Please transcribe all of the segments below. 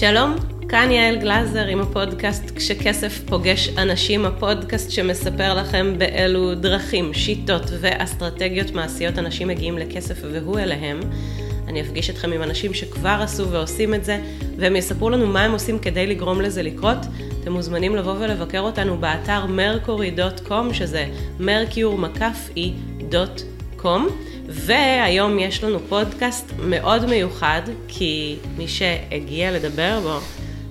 שלום, כאן יעל גלזר עם הפודקאסט כשכסף פוגש אנשים, הפודקאסט שמספר לכם באילו דרכים, שיטות ואסטרטגיות מעשיות אנשים מגיעים לכסף והוא אליהם. אני אפגיש אתכם עם אנשים שכבר עשו ועושים את זה, והם יספרו לנו מה הם עושים כדי לגרום לזה לקרות. אתם מוזמנים לבוא ולבקר אותנו באתר mercury.com, שזה mercure.com. והיום יש לנו פודקאסט מאוד מיוחד, כי מי שהגיע לדבר בו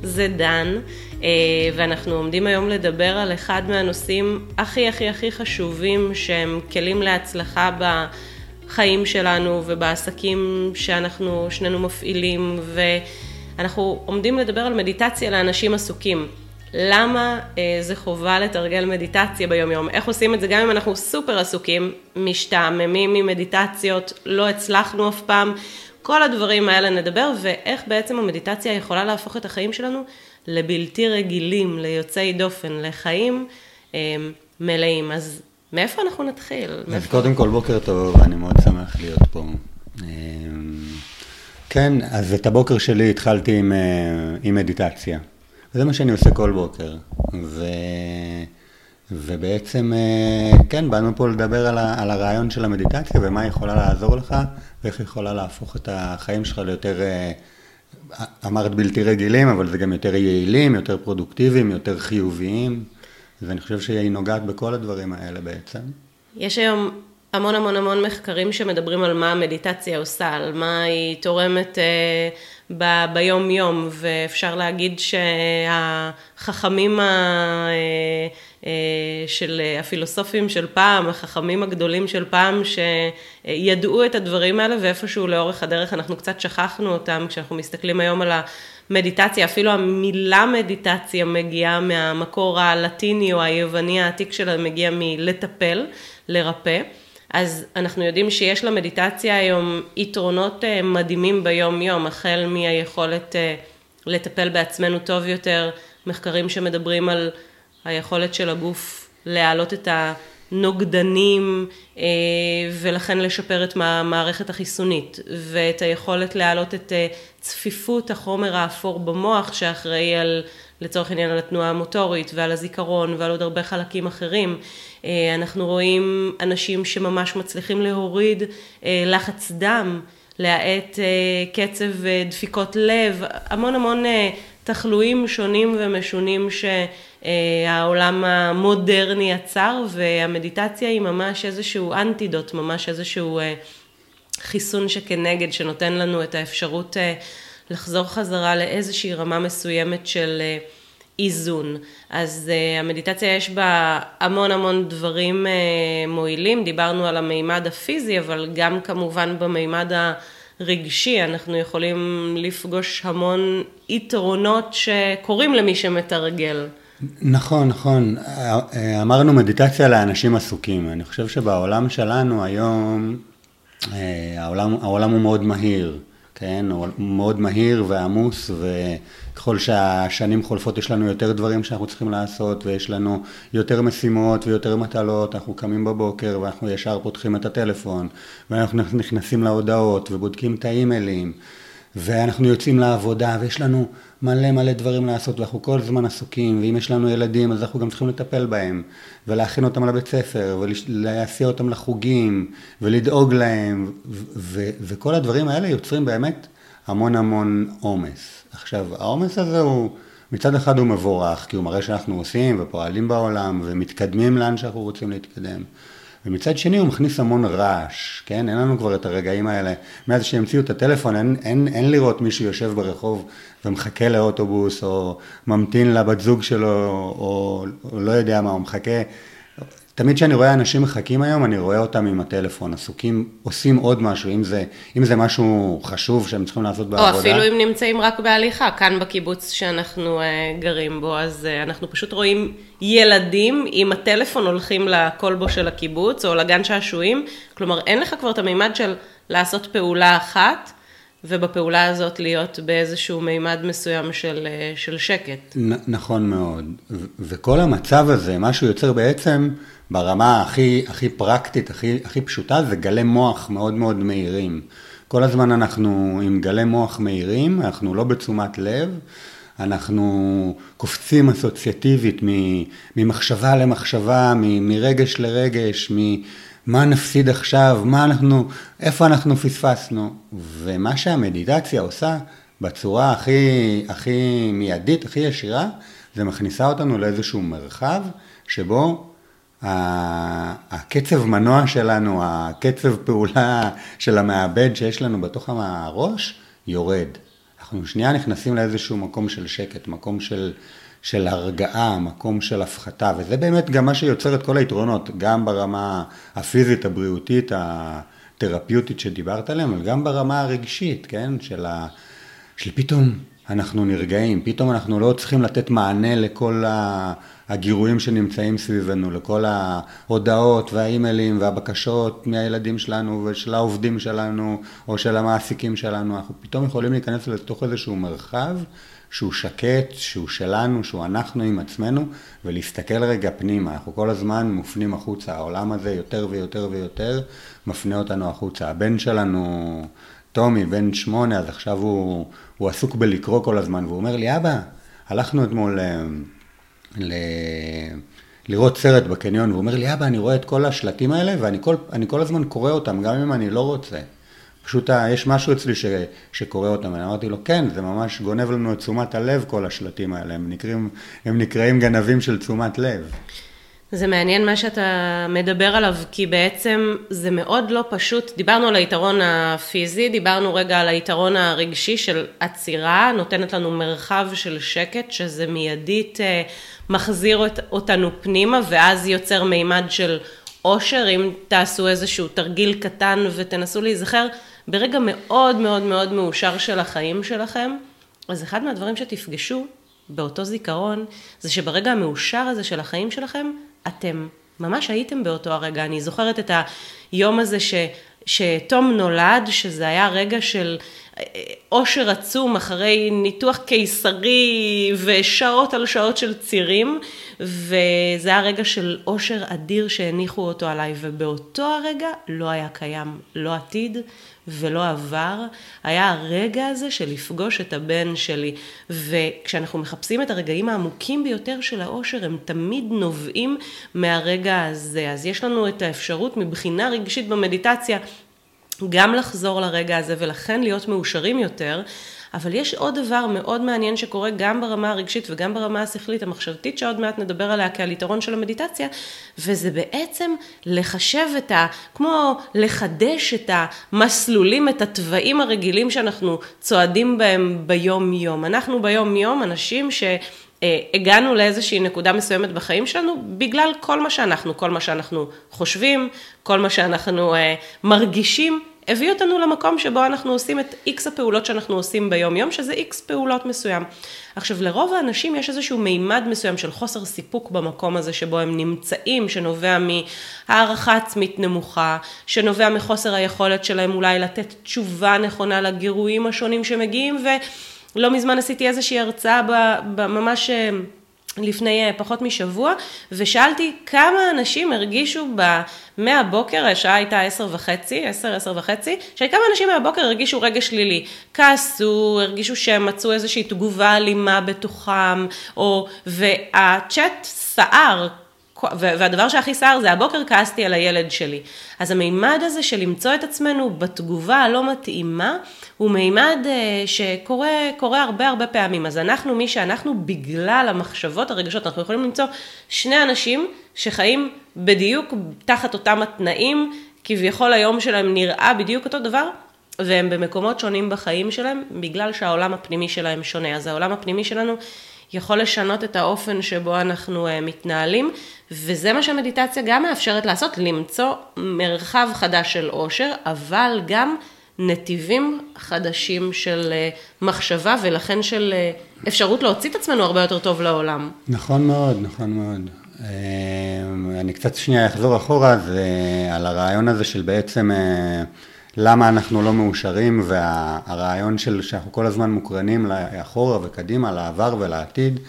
זה דן, אה, ואנחנו עומדים היום לדבר על אחד מהנושאים הכי הכי הכי חשובים שהם כלים להצלחה בחיים שלנו ובעסקים שאנחנו שנינו מפעילים, ואנחנו עומדים לדבר על מדיטציה לאנשים עסוקים. למה אה, זה חובה לתרגל מדיטציה ביום יום? איך עושים את זה גם אם אנחנו סופר עסוקים, משתעממים ממדיטציות, לא הצלחנו אף פעם, כל הדברים האלה נדבר, ואיך בעצם המדיטציה יכולה להפוך את החיים שלנו לבלתי רגילים, ליוצאי דופן, לחיים אה, מלאים. אז מאיפה אנחנו נתחיל? אז מאיפה... קודם כל בוקר טוב, אני מאוד שמח להיות פה. אה, כן, אז את הבוקר שלי התחלתי עם, אה, עם מדיטציה. זה מה שאני עושה כל בוקר. ו... ובעצם, אה, כן, באנו פה לדבר על, ה... על הרעיון של המדיטציה ומה יכולה לעזור לך ואיך יכולה להפוך את החיים שלך ליותר, אה, אמרת בלתי רגילים, אבל זה גם יותר יעילים, יותר פרודוקטיביים, יותר חיוביים. ואני חושב שהיא נוגעת בכל הדברים האלה בעצם. יש היום המון המון המון מחקרים שמדברים על מה המדיטציה עושה, על מה היא תורמת אה, ב, ביום יום, ואפשר להגיד שהחכמים ה, אה, אה, של הפילוסופים של פעם, החכמים הגדולים של פעם, שידעו את הדברים האלה, ואיפשהו לאורך הדרך אנחנו קצת שכחנו אותם, כשאנחנו מסתכלים היום על המדיטציה, אפילו המילה מדיטציה מגיעה מהמקור הלטיני או היווני העתיק שלה, מגיע מלטפל, לרפא. אז אנחנו יודעים שיש למדיטציה היום יתרונות אה, מדהימים ביום-יום, החל מהיכולת אה, לטפל בעצמנו טוב יותר, מחקרים שמדברים על היכולת של הגוף להעלות את הנוגדנים אה, ולכן לשפר את המערכת החיסונית, ואת היכולת להעלות את צפיפות החומר האפור במוח שאחראי על, לצורך העניין, על התנועה המוטורית ועל הזיכרון ועל עוד הרבה חלקים אחרים. אה, אנחנו רואים אנשים שממש מצליחים להוריד אה, לחץ דם, להאט אה, קצב דפיקות לב, המון המון תחלואים שונים ומשונים שהעולם המודרני יצר, והמדיטציה היא ממש איזשהו אנטידוט, ממש איזשהו חיסון שכנגד, שנותן לנו את האפשרות לחזור חזרה לאיזושהי רמה מסוימת של איזון. אז uh, המדיטציה יש בה המון המון דברים uh, מועילים, דיברנו על המימד הפיזי, אבל גם כמובן במימד הרגשי, אנחנו יכולים לפגוש המון יתרונות שקורים למי שמתרגל. נכון, נכון. אה, אמרנו מדיטציה לאנשים עסוקים. אני חושב שבעולם שלנו היום, העולם, העולם הוא מאוד מהיר. כן, הוא מאוד מהיר ועמוס, וככל שהשנים חולפות יש לנו יותר דברים שאנחנו צריכים לעשות, ויש לנו יותר משימות ויותר מטלות, אנחנו קמים בבוקר ואנחנו ישר פותחים את הטלפון, ואנחנו נכנסים להודעות ובודקים את האימיילים. ואנחנו יוצאים לעבודה ויש לנו מלא מלא דברים לעשות ואנחנו כל הזמן עסוקים ואם יש לנו ילדים אז אנחנו גם צריכים לטפל בהם ולהכין אותם לבית ספר ולהסיע אותם לחוגים ולדאוג להם וכל הדברים האלה יוצרים באמת המון המון עומס. עכשיו העומס הזה הוא מצד אחד הוא מבורך כי הוא מראה שאנחנו עושים ופועלים בעולם ומתקדמים לאן שאנחנו רוצים להתקדם ומצד שני הוא מכניס המון רעש, כן? אין לנו כבר את הרגעים האלה. מאז שהמציאו את הטלפון, אין, אין, אין לראות מישהו יושב ברחוב ומחכה לאוטובוס, או ממתין לבת זוג שלו, או, או לא יודע מה, הוא מחכה תמיד כשאני רואה אנשים מחכים היום, אני רואה אותם עם הטלפון, עסוקים, עושים עוד משהו, אם זה, אם זה משהו חשוב שהם צריכים לעשות בעבודה. או אפילו אם נמצאים רק בהליכה, כאן בקיבוץ שאנחנו uh, גרים בו, אז uh, אנחנו פשוט רואים ילדים עם הטלפון הולכים לכלבו של הקיבוץ, או לגן שעשועים, כלומר אין לך כבר את המימד של לעשות פעולה אחת. ובפעולה הזאת להיות באיזשהו מימד מסוים של, אה, של שקט. נכון מאוד. וכל המצב הזה, מה שהוא יוצר בעצם ברמה הכי, הכי פרקטית, הכי, הכי פשוטה, זה גלי מוח מאוד מאוד מהירים. כל הזמן אנחנו עם גלי מוח מהירים, אנחנו לא בתשומת לב, אנחנו קופצים אסוציאטיבית ממחשבה למחשבה, מרגש לרגש, ממה נפסיד עכשיו, מה אנחנו, איפה אנחנו פספסנו. ומה שהמדיטציה עושה בצורה הכי, הכי מיידית, הכי ישירה, זה מכניסה אותנו לאיזשהו מרחב שבו הקצב מנוע שלנו, הקצב פעולה של המעבד שיש לנו בתוך הראש, יורד. אנחנו שנייה נכנסים לאיזשהו מקום של שקט, מקום של, של הרגעה, מקום של הפחתה, וזה באמת גם מה שיוצר את כל היתרונות, גם ברמה הפיזית, הבריאותית, התרפיוטית שדיברת עליהם, אבל גם ברמה הרגשית, כן? של, ה, של פתאום אנחנו נרגעים, פתאום אנחנו לא צריכים לתת מענה לכל הגירויים שנמצאים סביבנו, לכל ההודעות והאימיילים והבקשות מהילדים שלנו ושל העובדים שלנו או של המעסיקים שלנו, אנחנו פתאום יכולים להיכנס לתוך איזשהו מרחב שהוא שקט, שהוא שלנו, שהוא אנחנו עם עצמנו, ולהסתכל רגע פנימה. אנחנו כל הזמן מופנים החוצה, העולם הזה יותר ויותר ויותר מפנה אותנו החוצה. הבן שלנו... טומי, בן שמונה, אז עכשיו הוא, הוא עסוק בלקרוא כל הזמן, והוא אומר לי, אבא, הלכנו אתמול אה, ל... לראות סרט בקניון, והוא אומר לי, אבא, אני רואה את כל השלטים האלה, ואני כל, כל הזמן קורא אותם, גם אם אני לא רוצה. פשוט יש משהו אצלי ש, שקורא אותם, ואני אמרתי לו, כן, זה ממש גונב לנו את תשומת הלב, כל השלטים האלה, הם נקראים, הם נקראים גנבים של תשומת לב. זה מעניין מה שאתה מדבר עליו, כי בעצם זה מאוד לא פשוט. דיברנו על היתרון הפיזי, דיברנו רגע על היתרון הרגשי של עצירה, נותנת לנו מרחב של שקט, שזה מיידית אה, מחזיר אותנו פנימה, ואז יוצר מימד של עושר. אם תעשו איזשהו תרגיל קטן ותנסו להיזכר ברגע מאוד מאוד מאוד מאושר של החיים שלכם, אז אחד מהדברים שתפגשו באותו זיכרון, זה שברגע המאושר הזה של החיים שלכם, אתם ממש הייתם באותו הרגע. אני זוכרת את היום הזה ש, שתום נולד, שזה היה רגע של אושר עצום אחרי ניתוח קיסרי ושעות על שעות של צירים, וזה היה רגע של אושר אדיר שהניחו אותו עליי, ובאותו הרגע לא היה קיים לא עתיד ולא עבר, היה הרגע הזה של לפגוש את הבן שלי, וכשאנחנו מחפשים את הרגעים העמוקים ביותר של האושר, הם תמיד נובעים מהרגע הזה. אז יש לנו את האפשרות מבחינה רגשית במדיטציה גם לחזור לרגע הזה ולכן להיות מאושרים יותר, אבל יש עוד דבר מאוד מעניין שקורה גם ברמה הרגשית וגם ברמה השכלית המחשבתית שעוד מעט נדבר עליה כעל יתרון של המדיטציה, וזה בעצם לחשב את ה... כמו לחדש את המסלולים, את התוואים הרגילים שאנחנו צועדים בהם ביום יום. אנחנו ביום יום אנשים ש... הגענו לאיזושהי נקודה מסוימת בחיים שלנו בגלל כל מה שאנחנו, כל מה שאנחנו חושבים, כל מה שאנחנו מרגישים, הביא אותנו למקום שבו אנחנו עושים את איקס הפעולות שאנחנו עושים ביום יום, שזה איקס פעולות מסוים. עכשיו, לרוב האנשים יש איזשהו מימד מסוים של חוסר סיפוק במקום הזה שבו הם נמצאים, שנובע מהערכה עצמית נמוכה, שנובע מחוסר היכולת שלהם אולי לתת תשובה נכונה לגירויים השונים שמגיעים, ולא מזמן עשיתי איזושהי הרצאה ממש... לפני אה, פחות משבוע, ושאלתי כמה אנשים הרגישו ב... מהבוקר, השעה הייתה עשר וחצי, עשר, עשר וחצי, שכמה אנשים מהבוקר הרגישו רגע שלילי. כעסו, הרגישו שהם מצאו איזושהי תגובה אלימה בתוכם, או... והצ'אט סער. והדבר שהכי סער זה הבוקר כעסתי על הילד שלי. אז המימד הזה של למצוא את עצמנו בתגובה הלא מתאימה, הוא מימד אה, שקורה הרבה הרבה פעמים. אז אנחנו, מי שאנחנו, בגלל המחשבות, הרגשות, אנחנו יכולים למצוא שני אנשים שחיים בדיוק תחת אותם התנאים, כביכול היום שלהם נראה בדיוק אותו דבר, והם במקומות שונים בחיים שלהם, בגלל שהעולם הפנימי שלהם שונה. אז העולם הפנימי שלנו יכול לשנות את האופן שבו אנחנו uh, מתנהלים, וזה מה שהמדיטציה גם מאפשרת לעשות, למצוא מרחב חדש של אושר, אבל גם נתיבים חדשים של uh, מחשבה, ולכן של uh, אפשרות להוציא את עצמנו הרבה יותר טוב לעולם. נכון מאוד, נכון מאוד. אני קצת שנייה אחזור אחורה, זה על הרעיון הזה של בעצם... למה אנחנו לא מאושרים, והרעיון של שאנחנו כל הזמן מוקרנים לאחורה וקדימה, לעבר ולעתיד.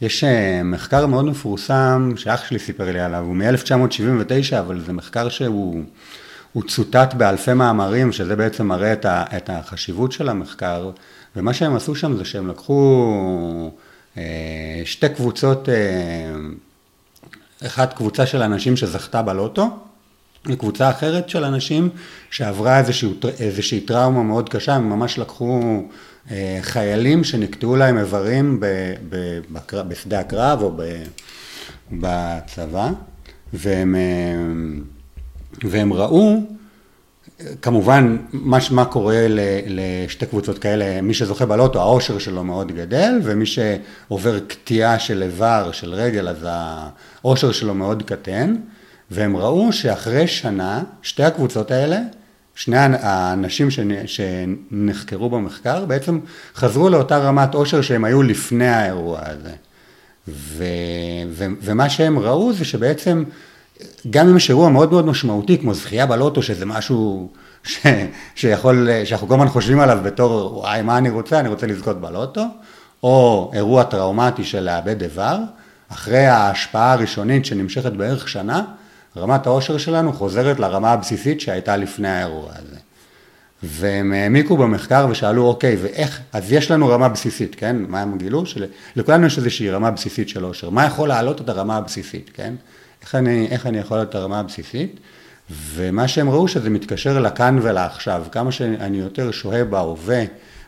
יש אה, מחקר מאוד מפורסם, שאח שלי סיפר לי עליו, הוא מ-1979, אבל זה מחקר שהוא הוא צוטט באלפי מאמרים, שזה בעצם מראה את, ה, את החשיבות של המחקר, ומה שהם עשו שם זה שהם לקחו אה, שתי קבוצות, אה, אחת קבוצה של אנשים שזכתה בלוטו, וקבוצה אחרת של אנשים שעברה איזושהי, איזושהי טראומה מאוד קשה, הם ממש לקחו אה, חיילים שנקטעו להם איברים ב, ב, בקר, בשדה הקרב או ב, בצבא, והם, אה, והם ראו כמובן, מה, מה קורה לשתי קבוצות כאלה, מי שזוכה בלוטו, העושר שלו מאוד גדל, ומי שעובר קטיעה של איבר, של רגל, אז העושר שלו מאוד קטן, והם ראו שאחרי שנה, שתי הקבוצות האלה, שני האנשים שנחקרו במחקר, בעצם חזרו לאותה רמת עושר שהם היו לפני האירוע הזה. ו, ו, ומה שהם ראו זה שבעצם גם אם יש אירוע מאוד מאוד משמעותי, כמו זכייה בלוטו, שזה משהו ש, שיכול, שאנחנו כל הזמן חושבים עליו בתור, וואי, מה אני רוצה? אני רוצה לזכות בלוטו, או אירוע טראומטי של לאבד איבר, אחרי ההשפעה הראשונית שנמשכת בערך שנה, רמת העושר שלנו חוזרת לרמה הבסיסית שהייתה לפני האירוע הזה. והם העמיקו במחקר ושאלו, אוקיי, ואיך, אז יש לנו רמה בסיסית, כן? מה הם גילו? שלכולנו יש איזושהי רמה בסיסית של עושר. מה יכול להעלות את הרמה הבסיסית, כן? איך אני, איך אני יכול להיות הרמה הבסיסית, ומה שהם ראו שזה מתקשר לכאן ולעכשיו, כמה שאני יותר שוהה בהווה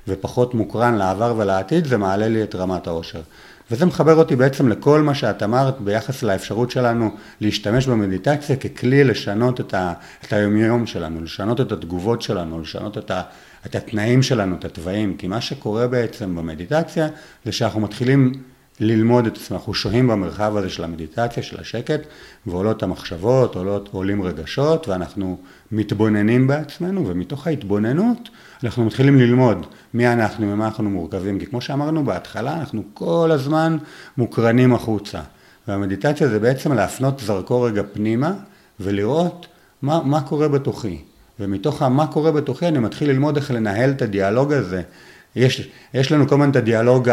ופחות מוקרן לעבר ולעתיד, זה מעלה לי את רמת העושר. וזה מחבר אותי בעצם לכל מה שאת אמרת ביחס לאפשרות שלנו להשתמש במדיטציה ככלי לשנות את, ה, את היומיום שלנו, לשנות את התגובות שלנו, לשנות את, ה, את התנאים שלנו, את התוואים, כי מה שקורה בעצם במדיטציה זה שאנחנו מתחילים ללמוד את עצמנו, אנחנו שוהים במרחב הזה של המדיטציה, של השקט, ועולות המחשבות, עולות, עולים רגשות, ואנחנו מתבוננים בעצמנו, ומתוך ההתבוננות אנחנו מתחילים ללמוד מי אנחנו, ממה אנחנו מורכבים, כי כמו שאמרנו בהתחלה, אנחנו כל הזמן מוקרנים החוצה, והמדיטציה זה בעצם להפנות זרקור רגע פנימה, ולראות מה, מה קורה בתוכי, ומתוך מה קורה בתוכי אני מתחיל ללמוד איך לנהל את הדיאלוג הזה. יש, יש לנו כל הזמן את הדיאלוג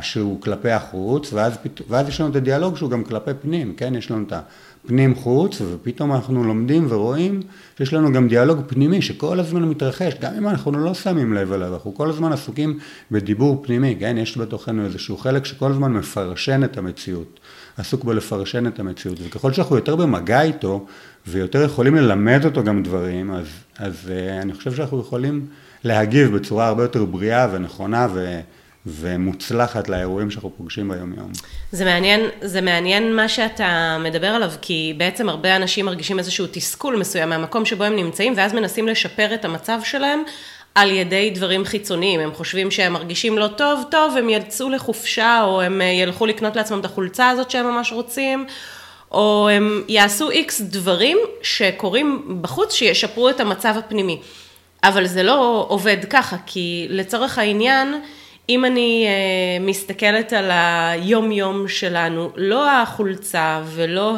שהוא כלפי החוץ, ואז, ואז יש לנו את הדיאלוג שהוא גם כלפי פנים, כן? יש לנו את הפנים חוץ, ופתאום אנחנו לומדים ורואים שיש לנו גם דיאלוג פנימי שכל הזמן מתרחש, גם אם אנחנו לא שמים לב אליו, אנחנו כל הזמן עסוקים בדיבור פנימי, כן? יש בתוכנו איזשהו חלק שכל הזמן מפרשן את המציאות, עסוק בלפרשן את המציאות, וככל שאנחנו יותר במגע איתו, ויותר יכולים ללמד אותו גם דברים, אז, אז אה, אני חושב שאנחנו יכולים... להגיב בצורה הרבה יותר בריאה ונכונה ו... ומוצלחת לאירועים שאנחנו פוגשים ביום יום. זה מעניין, זה מעניין מה שאתה מדבר עליו, כי בעצם הרבה אנשים מרגישים איזשהו תסכול מסוים מהמקום שבו הם נמצאים, ואז מנסים לשפר את המצב שלהם על ידי דברים חיצוניים. הם חושבים שהם מרגישים לא טוב, טוב, הם יצאו לחופשה, או הם אה, ילכו לקנות לעצמם את החולצה הזאת שהם ממש רוצים. או הם יעשו איקס דברים שקורים בחוץ שישפרו את המצב הפנימי. אבל זה לא עובד ככה, כי לצורך העניין, אם אני uh, מסתכלת על היום-יום שלנו, לא החולצה ולא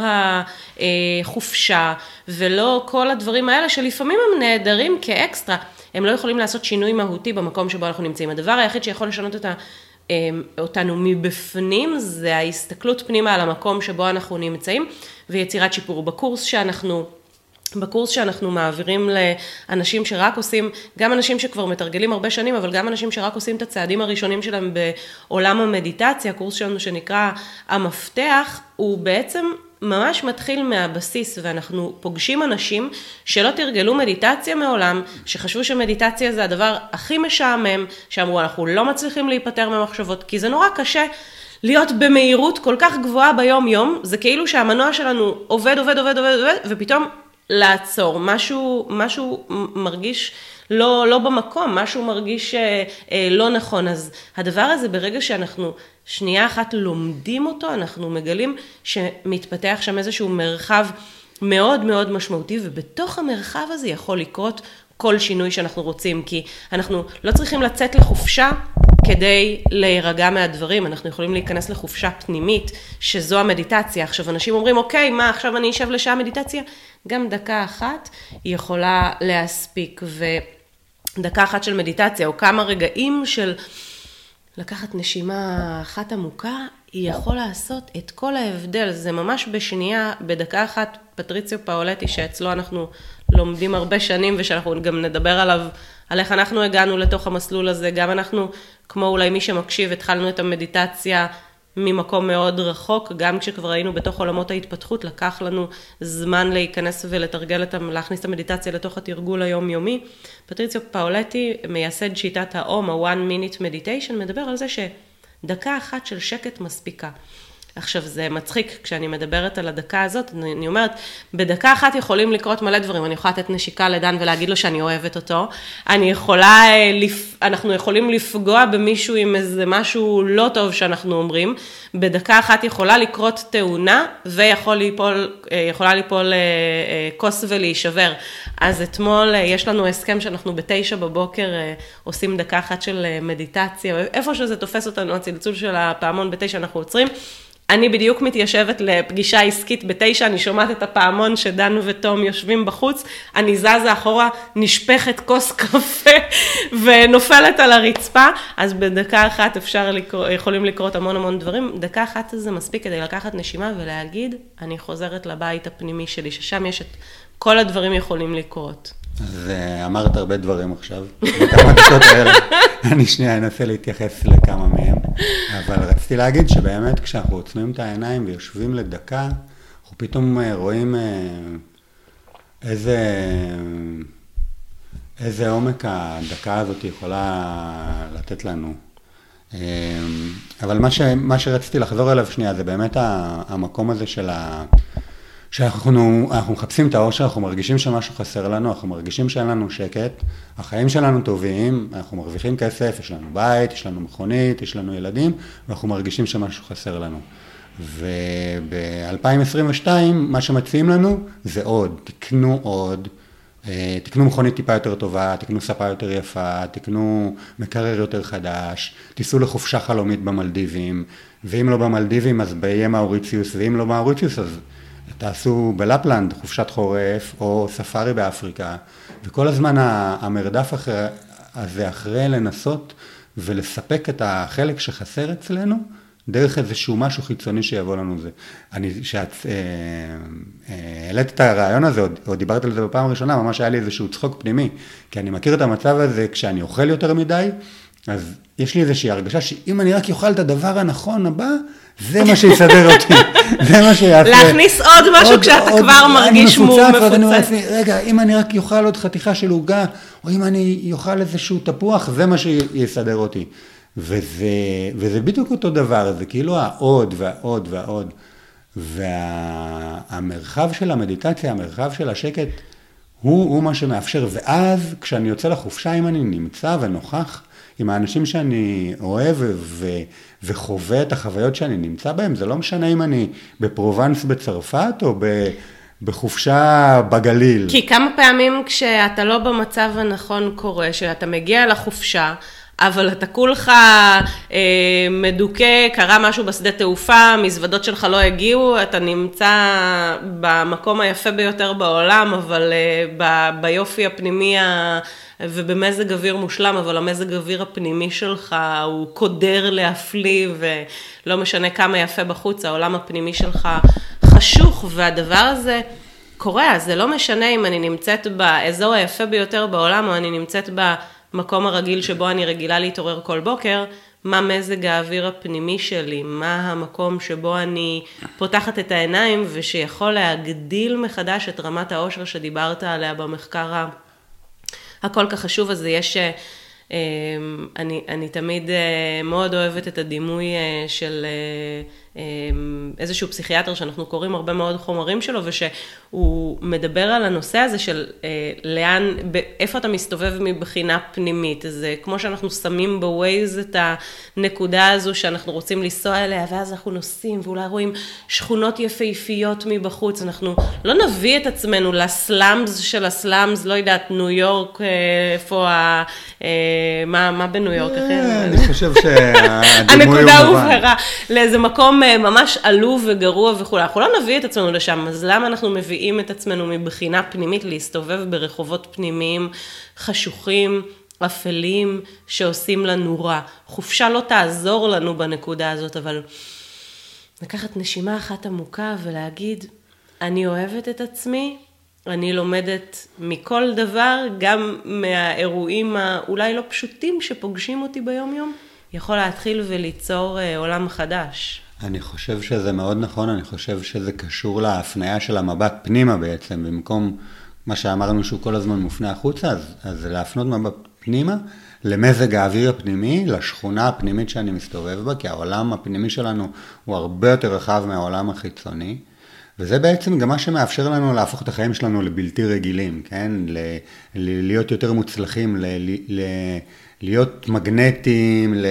החופשה ולא כל הדברים האלה, שלפעמים הם נהדרים כאקסטרה, הם לא יכולים לעשות שינוי מהותי במקום שבו אנחנו נמצאים. הדבר היחיד שיכול לשנות את ה... אמ, אותנו מבפנים, זה ההסתכלות פנימה על המקום שבו אנחנו נמצאים ויצירת שיפור. בקורס שאנחנו בקורס שאנחנו מעבירים לאנשים שרק עושים, גם אנשים שכבר מתרגלים הרבה שנים, אבל גם אנשים שרק עושים את הצעדים הראשונים שלהם בעולם המדיטציה, הקורס שלנו שנקרא המפתח, הוא בעצם ממש מתחיל מהבסיס, ואנחנו פוגשים אנשים שלא תרגלו מדיטציה מעולם, שחשבו שמדיטציה זה הדבר הכי משעמם, שאמרו אנחנו לא מצליחים להיפטר ממחשבות, כי זה נורא קשה. להיות במהירות כל כך גבוהה ביום יום, זה כאילו שהמנוע שלנו עובד, עובד, עובד, עובד, עובד, ופתאום לעצור, משהו, משהו מרגיש לא, לא במקום, משהו מרגיש אה, אה, לא נכון. אז הדבר הזה, ברגע שאנחנו שנייה אחת לומדים אותו, אנחנו מגלים שמתפתח שם איזשהו מרחב מאוד מאוד משמעותי, ובתוך המרחב הזה יכול לקרות כל שינוי שאנחנו רוצים, כי אנחנו לא צריכים לצאת לחופשה כדי להירגע מהדברים, אנחנו יכולים להיכנס לחופשה פנימית, שזו המדיטציה. עכשיו, אנשים אומרים, אוקיי, מה, עכשיו אני אשב לשעה מדיטציה? גם דקה אחת היא יכולה להספיק, ודקה אחת של מדיטציה, או כמה רגעים של לקחת נשימה אחת עמוקה, היא יכול לעשות את כל ההבדל, זה ממש בשנייה, בדקה אחת, פטריציו פאולטי, שאצלו אנחנו לומדים הרבה שנים ושאנחנו גם נדבר עליו, על איך אנחנו הגענו לתוך המסלול הזה, גם אנחנו, כמו אולי מי שמקשיב, התחלנו את המדיטציה ממקום מאוד רחוק, גם כשכבר היינו בתוך עולמות ההתפתחות, לקח לנו זמן להיכנס ולתרגל את, להכניס את המדיטציה לתוך התרגול היומיומי. פטריציו פאולטי, מייסד שיטת האום, ה-one minute meditation, מדבר על זה שדקה אחת של שקט מספיקה. עכשיו זה מצחיק כשאני מדברת על הדקה הזאת, אני, אני אומרת, בדקה אחת יכולים לקרות מלא דברים, אני יכולה לתת נשיקה לדן ולהגיד לו שאני אוהבת אותו, אני יכולה, אה, אנחנו יכולים לפגוע במישהו עם איזה משהו לא טוב שאנחנו אומרים, בדקה אחת יכולה לקרות תאונה ויכולה ליפול, אה, אה, כוס ולהישבר. אז אתמול יש לנו הסכם שאנחנו בתשע בבוקר עושים דקה אחת של מדיטציה, איפה שזה תופס אותנו, הצלצול של הפעמון בתשע אנחנו עוצרים. אני בדיוק מתיישבת לפגישה עסקית בתשע, אני שומעת את הפעמון שדן ותום יושבים בחוץ, אני זזה אחורה, נשפכת כוס קפה ונופלת על הרצפה, אז בדקה אחת אפשר לקרוא, יכולים לקרות המון המון דברים, דקה אחת זה מספיק כדי לקחת נשימה ולהגיד, אני חוזרת לבית הפנימי שלי, ששם יש את כל הדברים יכולים לקרות. אז אה, אמרת הרבה דברים עכשיו, בכמה דקות האלה, אני שנייה אנסה להתייחס לכמה מהם, אבל רציתי להגיד שבאמת כשאנחנו עוצמים את העיניים ויושבים לדקה, אנחנו פתאום אה, רואים אה, איזה, איזה עומק הדקה הזאת יכולה לתת לנו. אבל מה, ש, מה שרציתי לחזור אליו שנייה זה באמת המקום הזה של ה... כשאנחנו מחפשים את האושר, אנחנו מרגישים שמשהו חסר לנו, אנחנו מרגישים שאין לנו שקט, החיים שלנו טובים, אנחנו מרוויחים כסף, יש לנו בית, יש לנו מכונית, יש לנו ילדים, ואנחנו מרגישים שמשהו חסר לנו. וב-2022, מה שמציעים לנו זה עוד, תקנו עוד, אה, תקנו מכונית טיפה יותר טובה, תקנו ספה יותר יפה, תקנו מקרר יותר חדש, תיסעו לחופשה חלומית במלדיבים, ואם לא במלדיבים אז באיי מאוריציוס, ואם לא מאוריציוס אז תעשו בלפלנד חופשת חורף או ספארי באפריקה, וכל הזמן המרדף הזה אחרי לנסות ולספק את החלק שחסר אצלנו, דרך איזשהו משהו חיצוני שיבוא לנו זה. אני, כשאת אה, אה, העלית את הרעיון הזה, עוד, עוד דיברת על זה בפעם הראשונה, ממש היה לי איזשהו צחוק פנימי, כי אני מכיר את המצב הזה כשאני אוכל יותר מדי, אז יש לי איזושהי הרגשה שאם אני רק אוכל את הדבר הנכון הבא, זה מה שיסדר אותי, זה מה שיעשה. להכניס עוד משהו עוד, כשאתה עוד, כבר מרגיש מפוצץ. אני אומר לעצמי, רגע, אם אני רק אוכל עוד חתיכה של עוגה, או אם אני אוכל איזשהו תפוח, זה מה שיסדר אותי. וזה, וזה בדיוק אותו דבר, זה כאילו העוד והעוד והעוד. והמרחב וה, של המדיטציה, המרחב של השקט, הוא, הוא מה שמאפשר. ואז כשאני יוצא לחופשה, אם אני נמצא ונוכח, עם האנשים שאני אוהב ו- וחווה את החוויות שאני נמצא בהן, זה לא משנה אם אני בפרובנס בצרפת או ב... בחופשה בגליל. כי כמה פעמים כשאתה לא במצב הנכון קורה, שאתה מגיע לחופשה, אבל אתה כולך אה, מדוכא, קרה משהו בשדה תעופה, המזוודות שלך לא הגיעו, אתה נמצא במקום היפה ביותר בעולם, אבל אה, ב, ביופי הפנימי ה... ובמזג אוויר מושלם, אבל המזג אוויר הפנימי שלך הוא קודר להפליא, ולא משנה כמה יפה בחוץ, העולם הפנימי שלך חשוך, והדבר הזה קורה, זה לא משנה אם אני נמצאת באזור היפה ביותר בעולם, או אני נמצאת במקום הרגיל שבו אני רגילה להתעורר כל בוקר, מה מזג האוויר הפנימי שלי, מה המקום שבו אני פותחת את העיניים ושיכול להגדיל מחדש את רמת העושר שדיברת עליה במחקר הכל כך חשוב הזה, יש, אה, אני, אני תמיד אה, מאוד אוהבת את הדימוי אה, של איזשהו פסיכיאטר שאנחנו קוראים הרבה מאוד חומרים שלו, ושהוא מדבר על הנושא הזה של לאן, איפה אתה מסתובב מבחינה פנימית. זה כמו שאנחנו שמים בווייז את הנקודה הזו שאנחנו רוצים לנסוע אליה, ואז אנחנו נוסעים, ואולי רואים שכונות יפהפיות מבחוץ. אנחנו לא נביא את עצמנו לסלאמס של הסלאמס, לא יודעת, ניו יורק, איפה ה... מה, מה בניו יורק, אחי? אני חושב שהדימוי הוא מובן. הנקודה הובהרה. לאיזה מקום ממש עלוב וגרוע וכולי. אנחנו לא נביא את עצמנו לשם, אז למה אנחנו מביאים את עצמנו מבחינה פנימית להסתובב ברחובות פנימיים חשוכים? אפלים שעושים לנו רע. חופשה לא תעזור לנו בנקודה הזאת, אבל לקחת נשימה אחת עמוקה ולהגיד, אני אוהבת את עצמי, אני לומדת מכל דבר, גם מהאירועים האולי לא פשוטים שפוגשים אותי ביום-יום, יכול להתחיל וליצור אה, עולם חדש. אני חושב שזה מאוד נכון, אני חושב שזה קשור להפניה של המבט פנימה בעצם, במקום מה שאמרנו שהוא כל הזמן מופנה החוצה, אז, אז להפנות מבט פנימה למזג האוויר הפנימי, לשכונה הפנימית שאני מסתובב בה, כי העולם הפנימי שלנו הוא הרבה יותר רחב מהעולם החיצוני. וזה בעצם גם מה שמאפשר לנו להפוך את החיים שלנו לבלתי רגילים, כן? ל- להיות יותר מוצלחים, ל- ל- להיות מגנטיים, ל-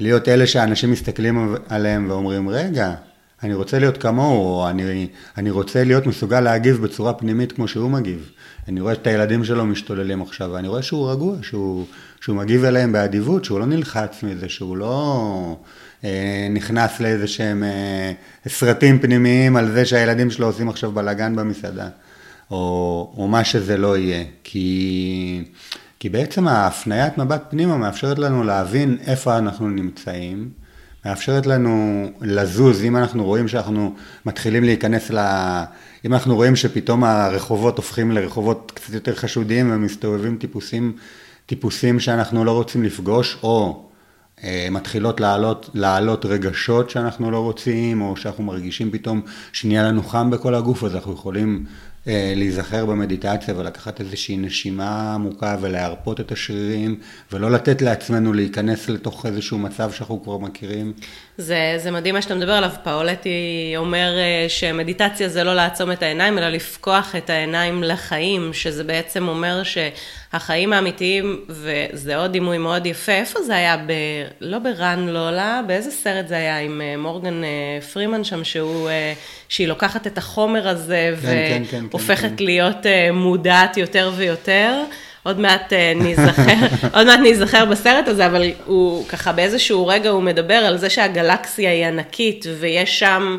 להיות אלה שאנשים מסתכלים עליהם ואומרים, רגע, אני רוצה להיות כמוהו, או אני, אני רוצה להיות מסוגל להגיב בצורה פנימית כמו שהוא מגיב. אני רואה את הילדים שלו משתוללים עכשיו, ואני רואה שהוא רגוע, שהוא, שהוא מגיב אליהם באדיבות, שהוא לא נלחץ מזה, שהוא לא אה, נכנס לאיזה שהם אה, סרטים פנימיים על זה שהילדים שלו עושים עכשיו בלאגן במסעדה, או, או מה שזה לא יהיה. כי, כי בעצם ההפניית מבט פנימה מאפשרת לנו להבין איפה אנחנו נמצאים. מאפשרת לנו לזוז, אם אנחנו רואים שאנחנו מתחילים להיכנס ל... אם אנחנו רואים שפתאום הרחובות הופכים לרחובות קצת יותר חשודים ומסתובבים טיפוסים, טיפוסים שאנחנו לא רוצים לפגוש, או אה, מתחילות לעלות, לעלות רגשות שאנחנו לא רוצים, או שאנחנו מרגישים פתאום שנהיה לנו חם בכל הגוף, אז אנחנו יכולים להיזכר במדיטציה ולקחת איזושהי נשימה עמוקה ולהרפות את השרירים ולא לתת לעצמנו להיכנס לתוך איזשהו מצב שאנחנו כבר מכירים. זה, זה מדהים מה שאתה מדבר עליו, פאולטי אומר אה, שמדיטציה זה לא לעצום את העיניים, אלא לפקוח את העיניים לחיים, שזה בעצם אומר שהחיים האמיתיים, וזה עוד דימוי מאוד יפה, איפה זה היה? ב, לא ברן לולה, באיזה סרט זה היה עם אה, מורגן פרימן שם, שהוא, שהיא לוקחת את החומר הזה כן, כן, כן, והופכת כן, כן. להיות מודעת יותר ויותר. עוד מעט אה, ניזכר, עוד מעט ניזכר בסרט הזה, אבל הוא ככה באיזשהו רגע הוא מדבר על זה שהגלקסיה היא ענקית ויש שם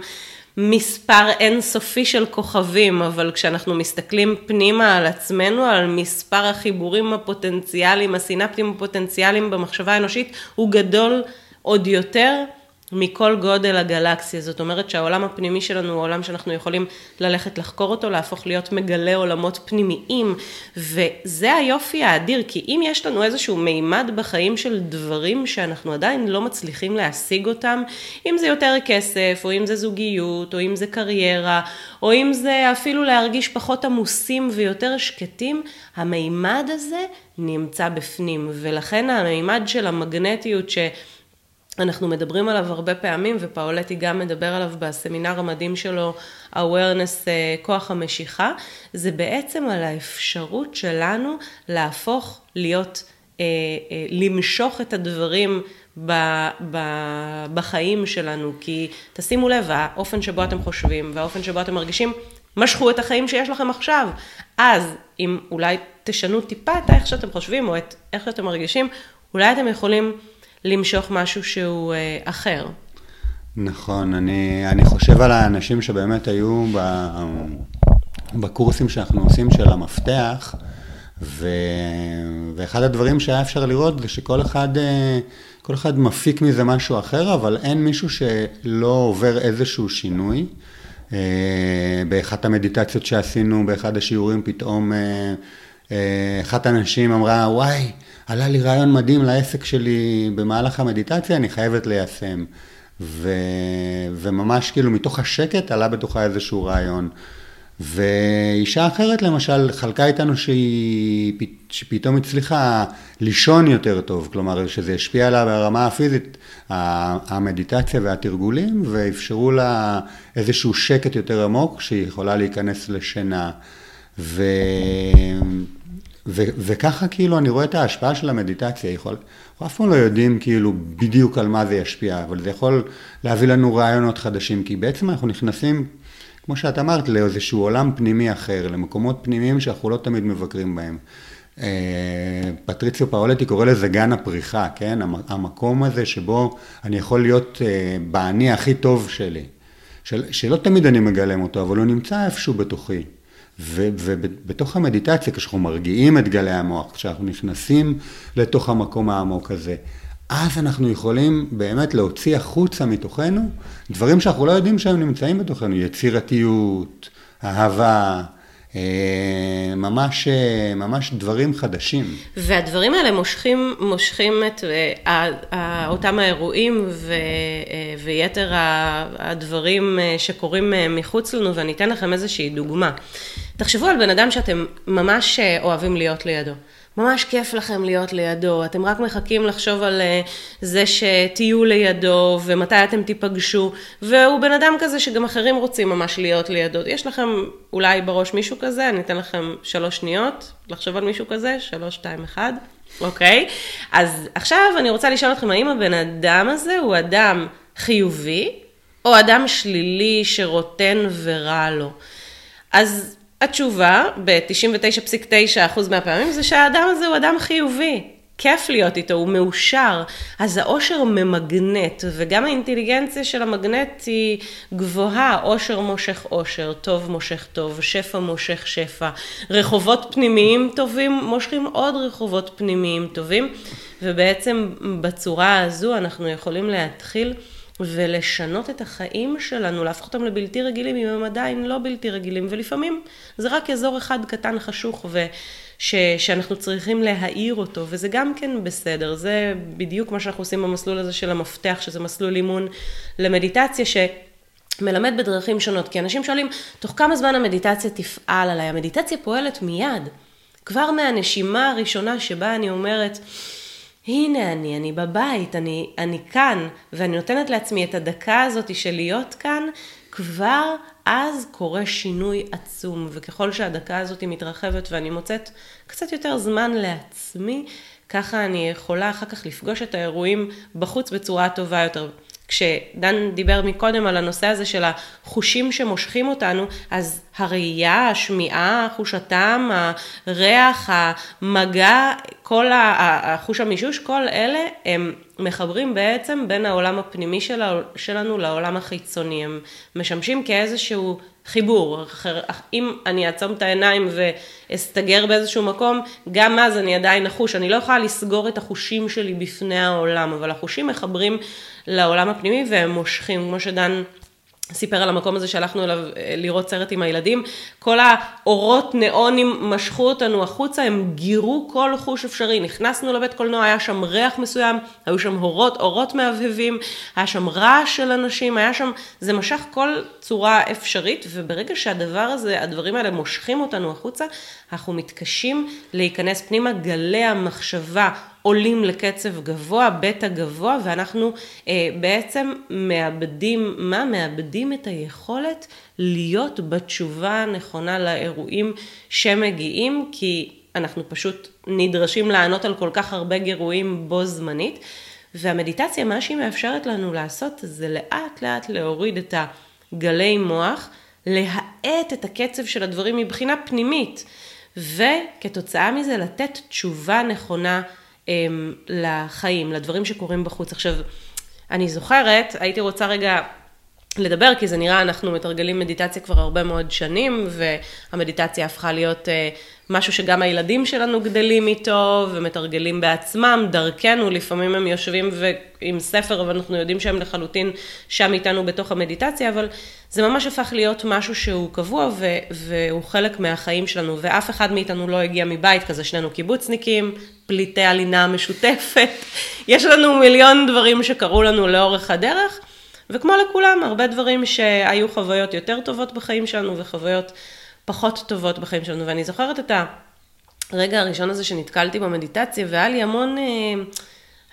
מספר אינסופי של כוכבים, אבל כשאנחנו מסתכלים פנימה על עצמנו, על מספר החיבורים הפוטנציאליים, הסינפטים הפוטנציאליים במחשבה האנושית, הוא גדול עוד יותר מכל גודל הגלקסיה, זאת אומרת שהעולם הפנימי שלנו הוא עולם שאנחנו יכולים ללכת לחקור אותו, להפוך להיות מגלה עולמות פנימיים, וזה היופי האדיר, כי אם יש לנו איזשהו מימד בחיים של דברים שאנחנו עדיין לא מצליחים להשיג אותם, אם זה יותר כסף, או אם זה זוגיות, או אם זה קריירה, או אם זה אפילו להרגיש פחות עמוסים ויותר שקטים, המימד הזה נמצא בפנים, ולכן המימד של המגנטיות ש... אנחנו מדברים עליו הרבה פעמים, ופאולטי גם מדבר עליו בסמינר המדהים שלו, awareness, אה, כוח המשיכה, זה בעצם על האפשרות שלנו להפוך, להיות, אה, אה, למשוך את הדברים ב, ב, בחיים שלנו, כי תשימו לב, האופן שבו אתם חושבים והאופן שבו אתם מרגישים, משכו את החיים שיש לכם עכשיו. אז אם אולי תשנו טיפה את איך שאתם חושבים או את איך שאתם מרגישים, אולי אתם יכולים למשוך משהו שהוא אה, אחר. נכון, אני, אני חושב על האנשים שבאמת היו ב, בקורסים שאנחנו עושים של המפתח, ו, ואחד הדברים שהיה אפשר לראות זה שכל אחד, אה, כל אחד מפיק מזה משהו אחר, אבל אין מישהו שלא עובר איזשהו שינוי. אה, באחת המדיטציות שעשינו, באחד השיעורים פתאום אחת הנשים אמרה, וואי, עלה לי רעיון מדהים לעסק שלי במהלך המדיטציה, אני חייבת ליישם. ו, וממש כאילו מתוך השקט עלה בתוכה איזשהו רעיון. ואישה אחרת למשל חלקה איתנו שהיא שפתאום הצליחה לישון יותר טוב, כלומר שזה השפיע עליה ברמה הפיזית, המדיטציה והתרגולים, ואפשרו לה איזשהו שקט יותר עמוק שהיא יכולה להיכנס לשינה. ו... ו- וככה כאילו אני רואה את ההשפעה של המדיטציה, יכול, אנחנו אף פעם לא יודעים כאילו בדיוק על מה זה ישפיע, אבל זה יכול להביא לנו רעיונות חדשים, כי בעצם אנחנו נכנסים, כמו שאת אמרת, לאיזשהו עולם פנימי אחר, למקומות פנימיים שאנחנו לא תמיד מבקרים בהם. אה, פטריציו פאולטי קורא לזה גן הפריחה, כן? המקום הזה שבו אני יכול להיות אה, באני הכי טוב שלי, של, שלא תמיד אני מגלם אותו, אבל הוא נמצא איפשהו בתוכי. ובתוך המדיטציה, כשאנחנו מרגיעים את גלי המוח, כשאנחנו נכנסים לתוך המקום העמוק הזה, אז אנחנו יכולים באמת להוציא החוצה מתוכנו דברים שאנחנו לא יודעים שהם נמצאים בתוכנו, יצירתיות, אהבה, ממש, ממש דברים חדשים. והדברים האלה מושכים, מושכים את אותם האירועים ו, ויתר הדברים שקורים מחוץ לנו, ואני אתן לכם איזושהי דוגמה. תחשבו על בן אדם שאתם ממש אוהבים להיות לידו. ממש כיף לכם להיות לידו, אתם רק מחכים לחשוב על אה, זה שתהיו לידו ומתי אתם תיפגשו, והוא בן אדם כזה שגם אחרים רוצים ממש להיות לידו. יש לכם אולי בראש מישהו כזה, אני אתן לכם שלוש שניות לחשוב על מישהו כזה, שלוש, שתיים, אחד, אוקיי? אז עכשיו אני רוצה לשאול אתכם, האם הבן אדם הזה הוא אדם חיובי, או אדם שלילי שרוטן ורע לו? אז התשובה ב-99.9% מהפעמים זה שהאדם הזה הוא אדם חיובי. כיף להיות איתו, הוא מאושר. אז האושר ממגנט, וגם האינטליגנציה של המגנט היא גבוהה. אושר מושך אושר, טוב מושך טוב, שפע מושך שפע. רחובות פנימיים טובים מושכים עוד רחובות פנימיים טובים, ובעצם בצורה הזו אנחנו יכולים להתחיל ולשנות את החיים שלנו, להפוך אותם לבלתי רגילים, אם הם עדיין לא בלתי רגילים, ולפעמים זה רק אזור אחד קטן חשוך, וש, שאנחנו צריכים להאיר אותו, וזה גם כן בסדר, זה בדיוק מה שאנחנו עושים במסלול הזה של המפתח, שזה מסלול אימון למדיטציה, ש... מלמד בדרכים שונות, כי אנשים שואלים, תוך כמה זמן המדיטציה תפעל עליי? המדיטציה פועלת מיד. כבר מהנשימה הראשונה שבה אני אומרת, הנה אני, אני בבית, אני, אני כאן, ואני נותנת לעצמי את הדקה הזאת של להיות כאן, כבר אז קורה שינוי עצום, וככל שהדקה הזאת מתרחבת ואני מוצאת קצת יותר זמן לעצמי, ככה אני יכולה אחר כך לפגוש את האירועים בחוץ בצורה טובה יותר. כשדן דיבר מקודם על הנושא הזה של החושים שמושכים אותנו, אז הראייה, השמיעה, חוש הטעם, הריח, המגע, כל החוש המישוש, כל אלה הם מחברים בעצם בין העולם הפנימי שלנו לעולם החיצוני. הם משמשים כאיזשהו חיבור. אם אני אעצום את העיניים ואסתגר באיזשהו מקום, גם אז אני עדיין אחוש. אני לא יכולה לסגור את החושים שלי בפני העולם, אבל החושים מחברים לעולם הפנימי והם מושכים, כמו שדן סיפר על המקום הזה שהלכנו אליו אה, לראות סרט עם הילדים, כל האורות ניאונים משכו אותנו החוצה, הם גירו כל חוש אפשרי, נכנסנו לבית קולנוע, היה שם ריח מסוים, היו שם אורות, אורות מהבהבים, היה שם רעש של אנשים, היה שם, זה משך כל צורה אפשרית, וברגע שהדבר הזה, הדברים האלה מושכים אותנו החוצה, אנחנו מתקשים להיכנס פנימה, גלי המחשבה עולים לקצב גבוה, בטא גבוה, ואנחנו אה, בעצם מאבדים, מה? מאבדים את היכולת להיות בתשובה הנכונה לאירועים שמגיעים, כי אנחנו פשוט נדרשים לענות על כל כך הרבה גירויים בו זמנית. והמדיטציה, מה שהיא מאפשרת לנו לעשות, זה לאט לאט להוריד את הגלי מוח, להאט את הקצב של הדברים מבחינה פנימית, וכתוצאה מזה לתת תשובה נכונה לחיים, לדברים שקורים בחוץ. עכשיו, אני זוכרת, הייתי רוצה רגע לדבר, כי זה נראה, אנחנו מתרגלים מדיטציה כבר הרבה מאוד שנים, והמדיטציה הפכה להיות אה, משהו שגם הילדים שלנו גדלים איתו, ומתרגלים בעצמם, דרכנו, לפעמים הם יושבים עם ספר, ואנחנו יודעים שהם לחלוטין שם איתנו בתוך המדיטציה, אבל זה ממש הפך להיות משהו שהוא קבוע, ו- והוא חלק מהחיים שלנו, ואף אחד מאיתנו לא הגיע מבית כזה, שנינו קיבוצניקים, פליטי הלינה משותפת, יש לנו מיליון דברים שקרו לנו לאורך הדרך. וכמו לכולם, הרבה דברים שהיו חוויות יותר טובות בחיים שלנו וחוויות פחות טובות בחיים שלנו. ואני זוכרת את הרגע הראשון הזה שנתקלתי במדיטציה, והיה לי המון, אה,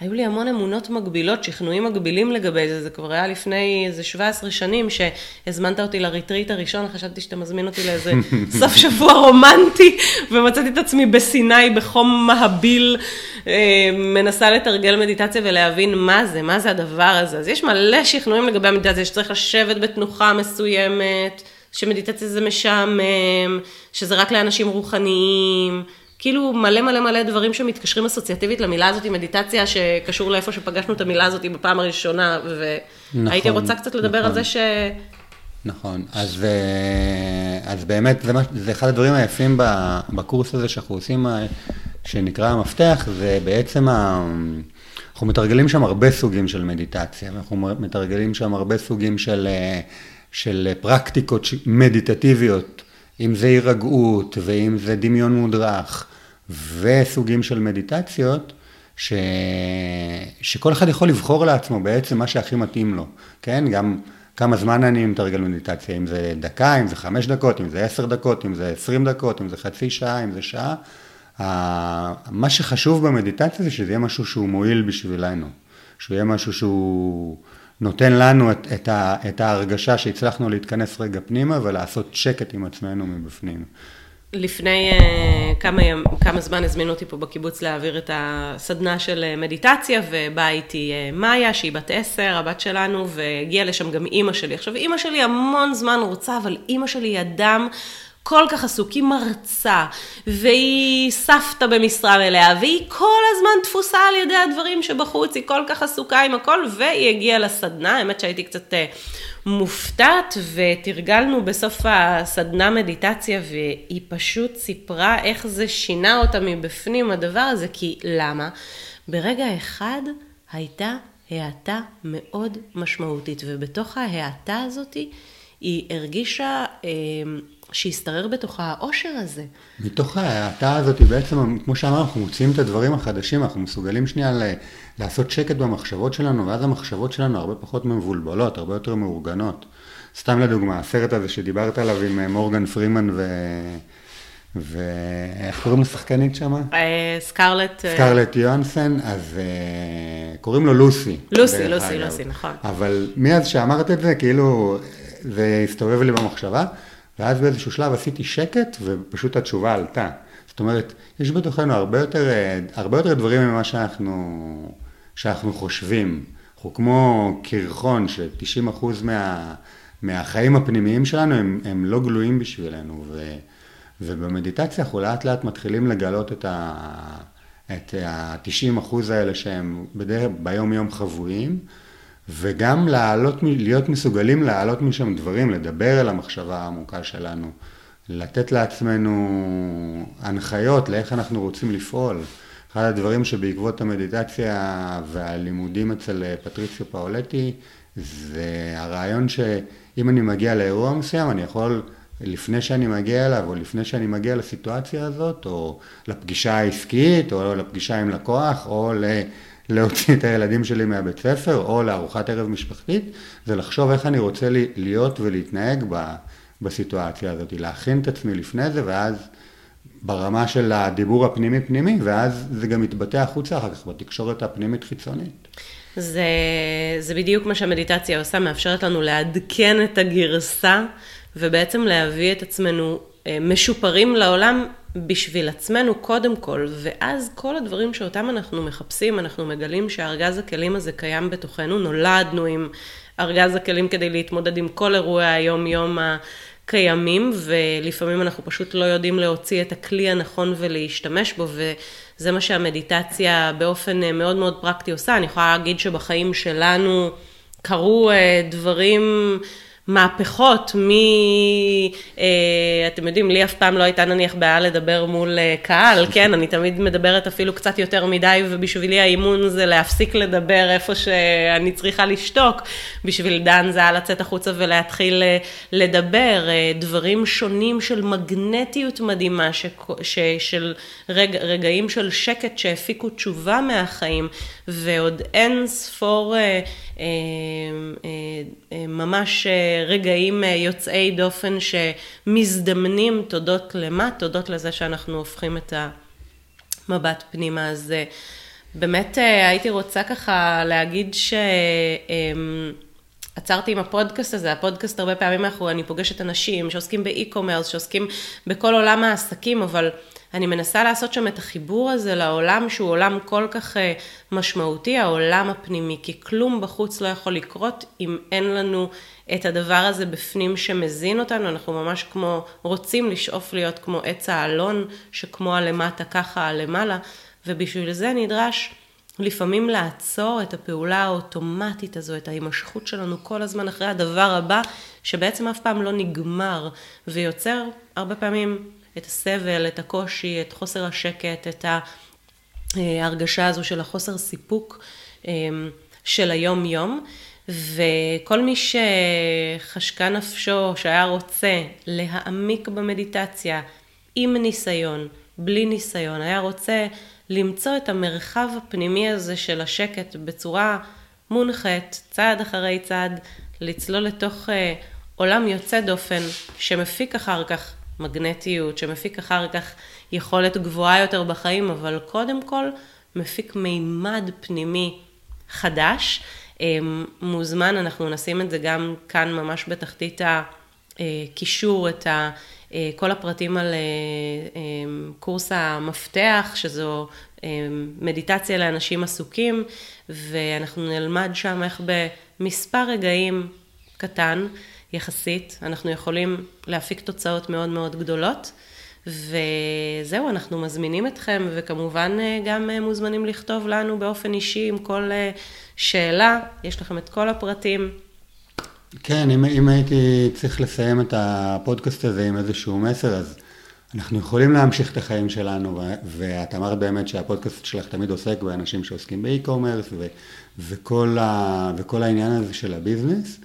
היו לי המון אמונות מגבילות, שכנועים מגבילים לגבי זה. זה כבר היה לפני איזה 17 שנים שהזמנת אותי לריטריט הראשון, חשבתי שאתה מזמין אותי לאיזה סוף שבוע רומנטי, ומצאתי את עצמי בסיני בחום מהביל. אה, מנסה לתרגל מדיטציה ולהבין מה זה, מה זה הדבר הזה. אז יש מלא שכנועים לגבי המדיטציה, שצריך לשבת בתנוחה מסוימת, שמדיטציה זה משעמם, שזה רק לאנשים רוחניים. כאילו מלא מלא מלא דברים שמתקשרים אסוציאטיבית למילה הזאת, מדיטציה שקשור לאיפה שפגשנו את המילה הזאת בפעם הראשונה, והייתי נכון, רוצה קצת לדבר נכון. על זה ש... נכון, אז, אה, אז באמת זה, זה אחד הדברים היפים בקורס הזה שאנחנו עושים שנקרא המפתח, זה בעצם, ה... אנחנו מתרגלים שם הרבה סוגים של מדיטציה, אנחנו מתרגלים שם הרבה סוגים של, של פרקטיקות מדיטטיביות אם זה הירגעות, ואם זה דמיון מודרך, וסוגים של מדיטציות, ש... שכל אחד יכול לבחור לעצמו בעצם מה שהכי מתאים לו, כן? גם כמה זמן אני מתרגל מדיטציה, אם זה דקה, אם זה חמש דקות, אם זה עשר דקות, אם זה עשרים דקות, אם זה חצי שעה, אם זה שעה. מה שחשוב במדיטציה זה שזה יהיה משהו שהוא מועיל בשבילנו, שהוא יהיה משהו שהוא נותן לנו את, את, ה, את ההרגשה שהצלחנו להתכנס רגע פנימה ולעשות שקט עם עצמנו מבפנים. לפני uh, כמה, ימ, כמה זמן הזמינו אותי פה בקיבוץ להעביר את הסדנה של אה, מדיטציה, ובאה איתי uh, מאיה, שהיא בת עשר, הבת שלנו, והגיעה לשם גם אימא שלי. עכשיו, אימא שלי המון זמן רוצה, אבל אימא שלי היא אדם כל כך עסוק, היא מרצה, והיא סבתא במשרה מלאה, והיא כל הזמן תפוסה על ידי הדברים שבחוץ, היא כל כך עסוקה עם הכל, והיא הגיעה לסדנה, האמת שהייתי קצת uh, מופתעת, ותרגלנו בסוף הסדנה מדיטציה, והיא פשוט סיפרה איך זה שינה אותה מבפנים הדבר הזה, כי למה? ברגע אחד הייתה האטה מאוד משמעותית, ובתוך ההאטה הזאתי היא הרגישה אה, שהשתרר בתוכה העושר הזה. מתוך ההאטה הזאת, בעצם, כמו שאמרנו, אנחנו מוצאים את הדברים החדשים, אנחנו מסוגלים שנייה ל... לעשות שקט במחשבות שלנו, ואז המחשבות שלנו הרבה פחות מבולבלות, הרבה יותר מאורגנות. סתם לדוגמה, הסרט הזה שדיברת עליו עם אה, מורגן פרימן ו... ואיך קוראים לשחקנית שמה? אה, סקרלט. אה, סקרלט יונסן, אז קוראים לו לוסי. לוסי, לוסי, לוסי, נכון. אבל מאז שאמרת את זה, כאילו, זה הסתובב לי במחשבה, ואז באיזשהו שלב עשיתי שקט, ופשוט התשובה עלתה. זאת אומרת, יש בתוכנו הרבה יותר, הרבה יותר דברים ממה שאנחנו, שאנחנו חושבים. אנחנו כמו קרחון, ש-90% מה, מהחיים הפנימיים שלנו הם, הם לא גלויים בשבילנו. ו, ובמדיטציה אנחנו לאט לאט מתחילים לגלות את ה-90% האלה שהם בדרך, ביום יום חבויים. וגם לעלות, להיות מסוגלים להעלות משם דברים, לדבר אל המחשבה העמוקה שלנו, לתת לעצמנו הנחיות לאיך אנחנו רוצים לפעול. אחד הדברים שבעקבות המדיטציה והלימודים אצל פטריציו פאולטי, זה הרעיון שאם אני מגיע לאירוע מסוים, אני יכול, לפני שאני מגיע אליו, או לפני שאני מגיע לסיטואציה הזאת, או לפגישה העסקית, או לפגישה עם לקוח, או ל... להוציא את הילדים שלי מהבית ספר, או לארוחת ערב משפחתית, זה לחשוב איך אני רוצה להיות ולהתנהג בסיטואציה הזאת, להכין את עצמי לפני זה, ואז ברמה של הדיבור הפנימי-פנימי, ואז זה גם מתבטא החוצה אחר כך בתקשורת הפנימית-חיצונית. זה, זה בדיוק מה שהמדיטציה עושה, מאפשרת לנו לעדכן את הגרסה, ובעצם להביא את עצמנו אה, משופרים לעולם בשביל עצמנו קודם כל, ואז כל הדברים שאותם אנחנו מחפשים, אנחנו מגלים שארגז הכלים הזה קיים בתוכנו, נולדנו עם ארגז הכלים כדי להתמודד עם כל אירועי היום-יום הקיימים, ולפעמים אנחנו פשוט לא יודעים להוציא את הכלי הנכון ולהשתמש בו, וזה מה שהמדיטציה באופן מאוד מאוד פרקטי עושה. אני יכולה להגיד שבחיים שלנו קרו אה, דברים... מהפכות, מ... אה, אתם יודעים, לי אף פעם לא הייתה נניח בעיה לדבר מול אה, קהל, כן? אני תמיד מדברת אפילו קצת יותר מדי, ובשבילי האימון זה להפסיק לדבר איפה שאני צריכה לשתוק. בשביל דן זה היה לצאת החוצה ולהתחיל אה, לדבר. דברים שונים של מגנטיות מדהימה, ש... ש... של רגע, רגעים של שקט שהפיקו תשובה מהחיים, ועוד אין ספור... אה, אה, ממש אה, רגעים יוצאי דופן שמזדמנים תודות למה? תודות לזה שאנחנו הופכים את המבט פנימה. אז באמת הייתי רוצה ככה להגיד ש... עצרתי עם הפודקאסט הזה, הפודקאסט הרבה פעמים אנחנו, אני פוגשת אנשים שעוסקים באי-קומרס, שעוסקים בכל עולם העסקים, אבל אני מנסה לעשות שם את החיבור הזה לעולם שהוא עולם כל כך אה, משמעותי, העולם הפנימי, כי כלום בחוץ לא יכול לקרות אם אין לנו את הדבר הזה בפנים שמזין אותנו, אנחנו ממש כמו, רוצים לשאוף להיות כמו עץ האלון, שכמו הלמטה ככה הלמעלה, ובשביל זה נדרש לפעמים לעצור את הפעולה האוטומטית הזו, את ההימשכות שלנו כל הזמן אחרי הדבר הבא, שבעצם אף פעם לא נגמר, ויוצר הרבה פעמים את הסבל, את הקושי, את חוסר השקט, את ההרגשה הזו של החוסר סיפוק אמ, של היום-יום. וכל מי שחשקה נפשו, שהיה רוצה להעמיק במדיטציה עם ניסיון, בלי ניסיון, היה רוצה למצוא את המרחב הפנימי הזה של השקט בצורה מונחת, צעד אחרי צעד, לצלול לתוך אה, עולם יוצא דופן, שמפיק אחר כך מגנטיות, שמפיק אחר כך יכולת גבוהה יותר בחיים, אבל קודם כל מפיק מימד פנימי חדש. אה, מוזמן, אנחנו נשים את זה גם כאן ממש בתחתית הקישור, את ה... אה, כל הפרטים על קורס המפתח, שזו מדיטציה לאנשים עסוקים, ואנחנו נלמד שם איך במספר רגעים קטן יחסית, אנחנו יכולים להפיק תוצאות מאוד מאוד גדולות. וזהו, אנחנו מזמינים אתכם, וכמובן גם מוזמנים לכתוב לנו באופן אישי עם כל שאלה, יש לכם את כל הפרטים. כן, אם, אם הייתי צריך לסיים את הפודקאסט הזה עם איזשהו מסר, אז אנחנו יכולים להמשיך את החיים שלנו, ואת אמרת באמת שהפודקאסט שלך תמיד עוסק באנשים שעוסקים ב e-commerce וכל, וכל העניין הזה של ה business.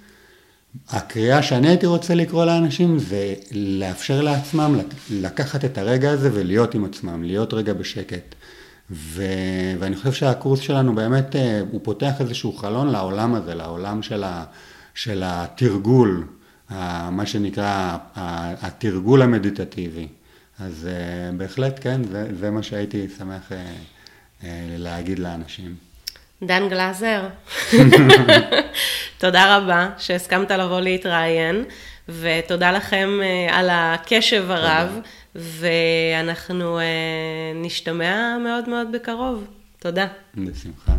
הקריאה שאני הייתי רוצה לקרוא לאנשים זה לאפשר לעצמם לקחת את הרגע הזה ולהיות עם עצמם, להיות רגע בשקט. ו... ואני חושב שהקורס שלנו באמת, אה, הוא פותח איזשהו חלון לעולם הזה, לעולם של, ה... של התרגול, מה שנקרא התרגול המדיטטיבי. אז uh, בהחלט כן, זה, זה מה שהייתי שמח uh, להגיד לאנשים. דן גלאזר, תודה רבה שהסכמת לבוא להתראיין, ותודה לכם uh, על הקשב הרב, ואנחנו uh, נשתמע מאוד מאוד בקרוב. תודה. בשמחה.